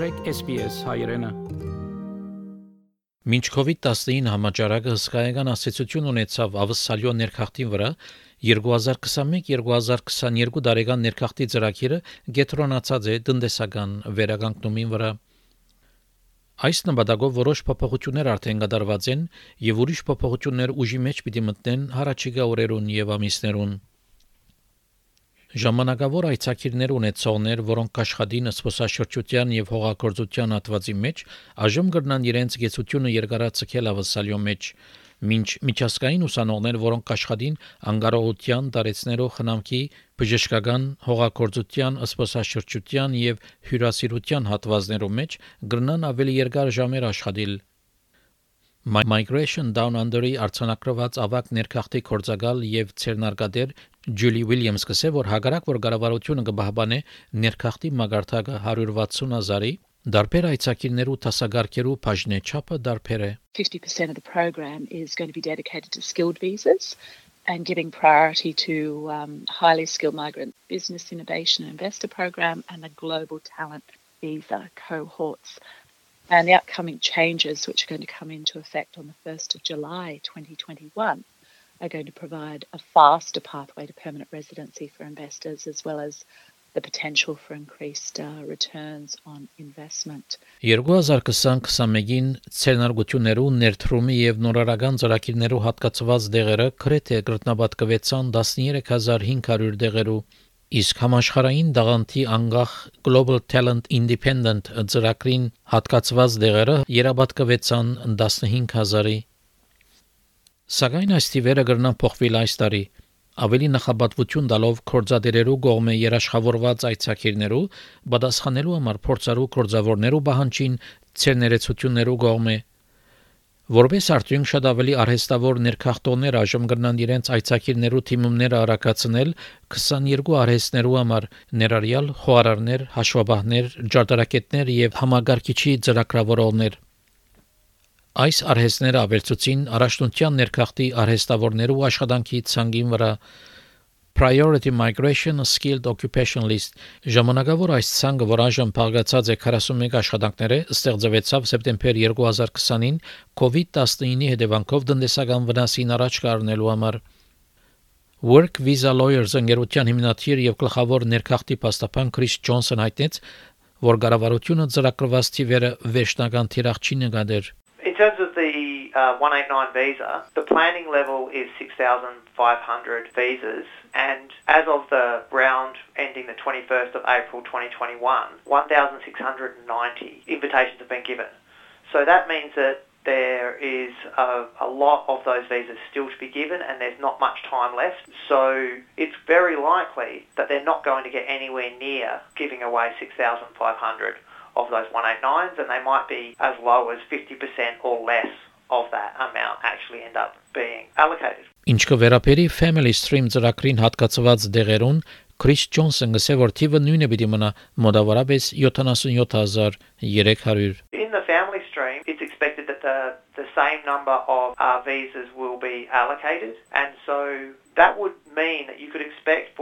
մտրեք SPS հայրենը։ Մինչ COVID-19 համաճարակը հսկայական ասացություն ունեցավ ավսալյո ներքախտին վրա, 2021-2022 տարեկան ներքախտի ծրագիրը գետրոնացած է տնտեսական վերականգնումին վրա։ Այս նպատակով որոշ փոփոխություններ արդեն կատարված են եւ ուրիշ փոփոխություններ ուժի մեջ պիտի մտնեն հարաճիգա օրերուն եւ ամիսներուն։ Ժամանակավոր այցակիրներ ունեցողներ, որոնք աշխատին սփոսաշրջության եւ հողագործության հատվածի մեջ, այժմ կգնան իրենց գեցությունը երկարացնել ավսալյո մեջ, մինչ միջազգային ուսանողներ, որոնք աշխատին անկարողության տարեցներով խնամքի, բժշկական, հողագործության, սփոսաշրջության եւ հյուրասիրության հատվածներով մեջ, կգնան ավելի երկար ժամեր աշխատել Migration Down Under-ի արցանակրված ավակ ներքախտի կորցակալ եւ ցերնարգադեր Ջուլի Ուիլյամս կսե որ հագարակ որ կառավարությունը կբահբանե ներքախտի մագարտակը 160,000-ի Դարբեր այցակիրներու տասագարկերու բաժնե չափը դարբեր է 50% of the program is going to be dedicated to skilled visas and giving priority to um, highly skilled migrant business innovation and investor program and the global talent visa cohorts. And the upcoming changes, which are going to come into effect on the 1st of July 2021, are going to provide a faster pathway to permanent residency for investors as well as the potential for increased uh, returns on investment. 2020-21-ին ցերնարգություններու ներդրումի եւ նորարարական ծրագիրներու հատկացված դեղերը քրեթե գրտնաբատկվեցան 13500 դեղերու իսկ համաշխարհային դաղանթի անգախ Global Talent Independent ծրագրին հատկացված դեղերը երաբատկվեցան 15000-ի Սակայն այս թիվերը կրնան փոխվել այս տարի ավելի նախաբատվություն տալով կորձադերերու գողմե երաշխավորված այցակիրներու պատասխանելու համար փորձարու կորձավորներու բահանջին ցերներեցություններու գողմե Որպես արդյունք շատ ավելի արհեստավոր ներքախտողներ այժմ կգնան իրենց այցակիրներու թիմումները արակացնել 22 արհեստներու համար ներառյալ խոհարարներ, հաշվաբահներ, ջարդարակետներ եւ համագարկիչի ծրագրավորողներ։ Այս արհեստները ավելցուցին առաջնության ներքախտի արհեստավորներու աշխատանքի ցանգին վրա Priority Migration Skilled Occupation List ժամանակավոր այս ցանկը, որ այժմ փաղկացած է 41 աշխատանքները, ստեղծվեցավ սեպտեմբեր 2020-ին COVID-19-ի հետևանքով տնտեսական վնասին առաջ կառնելու համար։ Work Visa Lawyers ընկերության հիմնադիր եւ գլխավոր ներքախտի պաստապան Քրիս Ջոնսոն հայտնեց, որ կառավարությունը ծրագրված թիվերը վերջնական թիրախ չի նկատեր։ In terms of the uh, 189 visa, the planning level is 6,500 visas And as of the round ending the 21st of April 2021, 1,690 invitations have been given. So that means that there is a, a, lot of those visas still to be given and there's not much time left. So it's very likely that they're not going to get anywhere near giving away 6,500 of those 189s and they might be as low as 50% or less of that amount actually end up being allocated. Ինչ կվերապերի Family Stream ծրագրին հատկացված դեղերուն Քրիս Ջոնսոնը գսե որ թիվը նույնը պիտի մնա մոտավորապես 77300 In the Family Stream it's expected that the the same number of uh, visas will be allocated and so that would mean that you could expect for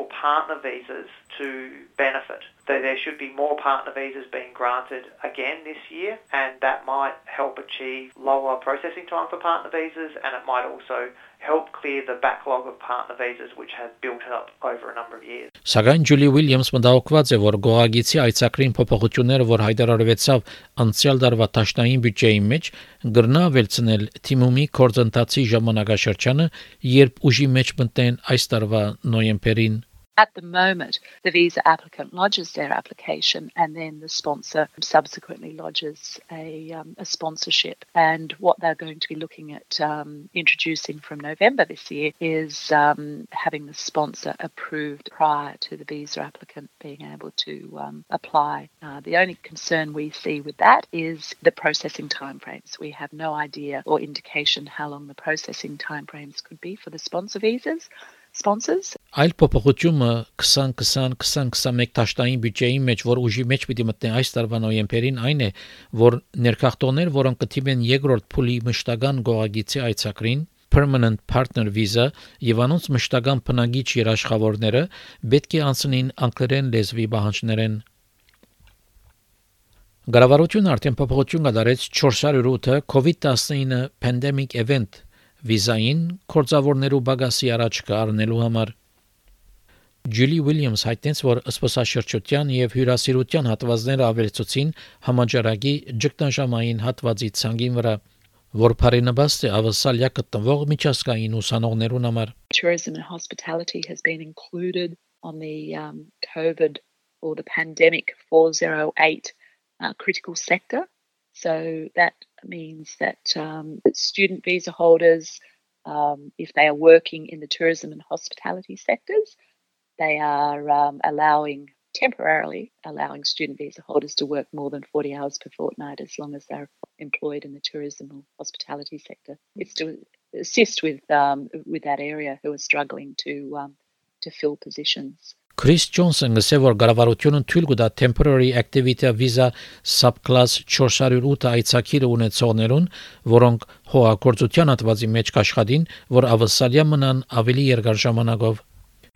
partner visas to benefit. That there should be more partner visas being granted again this year, and that might help achieve lower processing time for partner visas, and it might also help clear the backlog of partner visas which has built up over a number of years. Սակայն Ջուլի Ուիլյամս մտահոգված է, որ գողագիցի այցակրին փոփոխությունները, որ հայտարարվեցավ անցյալ դարվա տաշնային բյուջեի մեջ, գրնա վերցնել թիմումի կորձընթացի ժամանակաշրջանը, երբ ուժի մեջ մտնեն այս տարվա նոյեմբերին At the moment, the visa applicant lodges their application and then the sponsor subsequently lodges a, um, a sponsorship. And what they're going to be looking at um, introducing from November this year is um, having the sponsor approved prior to the visa applicant being able to um, apply. Uh, the only concern we see with that is the processing timeframes. We have no idea or indication how long the processing timeframes could be for the sponsor visas sponsors. Այլ փոփոխությունը 2020-2021 տաշտային բյուջեի մեջ, որ ուժի մեջ պիտի մտնի այս տարվա նոյեմբերին, այն է, որ ներքախտողներ, որոնք կթիվեն երկրորդ փուլի մշտական գողագիցի այցակրին, permanent partner visa եւ անոնց մշտական բնագիչ երաշխավորները պետք է անցնին անգլերեն լեզվի բանջներեն Գարավարությունը արդեն փոփոխություն կդարեց 408-ը COVID-19 pandemic event վիզային կորձավորներու բագասի առաջ կառնելու համար Ջուլի Ուիլյամս հայտնեց, որ սպասաշրջության եւ հյուրասիրության հատվածները ավելցուցին համաճարակի ճգնաժամային հատվածի ցանգին վրա, որ բարենաբաստ է ավասալյա գտնվող միջազգային ուսանողներուն համար։ Tourism and hospitality has been included on the um, COVID or the pandemic 408 uh, critical sector. So that means that, um, that student visa holders, um, if they are working in the tourism and hospitality sectors, they are um, allowing temporarily allowing student visa holders to work more than 40 hours per fortnight as long as they're employed in the tourism or hospitality sector. It's to assist with um, with that area who are struggling to um, to fill positions. Քրիս Ջոնսոնը գսե որ գարավարությունը թույլ կտա temporary activity visa subclass 408 այցակիրը ունեցողներուն, որոնք հողագործության հատվածի մեջ կաշխատին, որ ավսալիա մնան ավելի երկար ժամանակով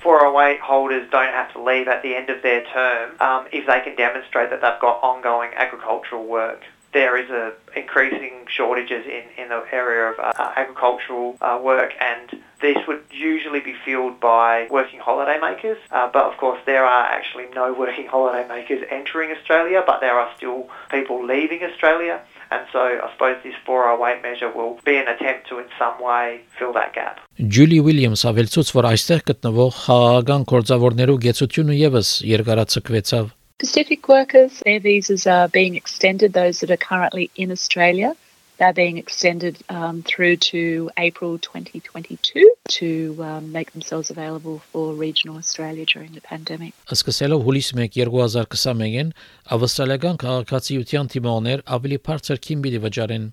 408 holders don't have to leave at the end of their term um, if they can demonstrate that they've got ongoing agricultural work. There is a increasing shortages in, in the area of uh, agricultural uh, work and this would usually be filled by working holidaymakers, uh, but of course there are actually no working holidaymakers entering Australia, but there are still people leaving Australia. And so I suppose this 408 measure will be an attempt to in some way fill that gap. Ջուլի Ուիլյամս ավելցուց, որ այստեղ գտնվող խաղաղական կորձավորներու գեցությունը եւս երկարացկվեցավ Pacific workers, their visas are being extended, those that are currently in Australia. They're being extended um, through to April 2022 to um, make themselves available for regional Australia during the pandemic. Սկսելով հուլիս 1 2021-ին ավստրալիական քաղաքացիության թիմողներ ավելի բարձր քիմ պիտի վճարեն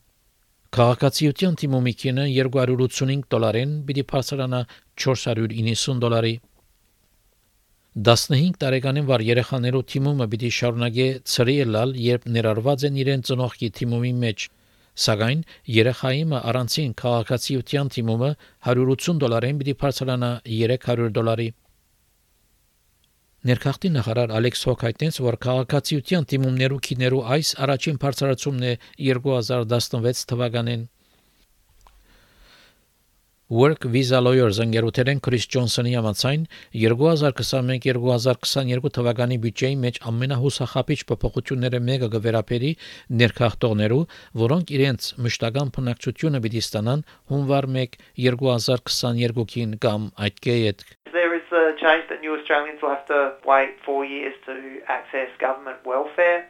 Քաղաքացիության թիմումի քինը 285 դոլարին պիտի բարձրանա 490 դոլարի 15 տարեկանին վար երեխաներու թիմումը պիտի շարունակե ծրի լալ, երբ ներառված են իրեն ծնողքի թիմումի մեջ։ Սակայն երեխայիմը առանցին քաղաքացիության թիմումը 180 դոլարին պիտի բարձրանա 300 դոլարի։ Ներքախտի նախարար Ալեքս Հոքայտնից, որ քաղաքացիության թիմումներու քիներու այս առաջին բարձրացումն է 2016 թվականին Work Visa Lawyers ընկերութերեն Քրիս Ջոնսոնի համաձայն 2021-2022 թվականի բյուջեի մեջ ամենահուսախապիչ փոփոխությունները մեկը կվերապերի ներքախտողներու, որոնք իրենց մշտական բնակչությունը պիտի ստանան հունվար 1 2022-ին կամ այդ կեյետ There is a change that new Australians will have to wait 4 years to access government welfare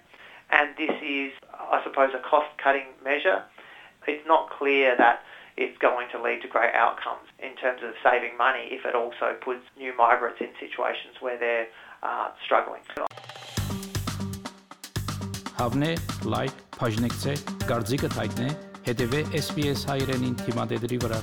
and this is I suppose a cost cutting measure. It's not clear that it's going to lead to great outcomes in terms of saving money if it also puts new migrants in situations where they're uh, struggling. Հավնե, լայք, բաժնեկցե, դարձիկը թայտնե, հետևե SPS հայրենին թիմադեդի վրա։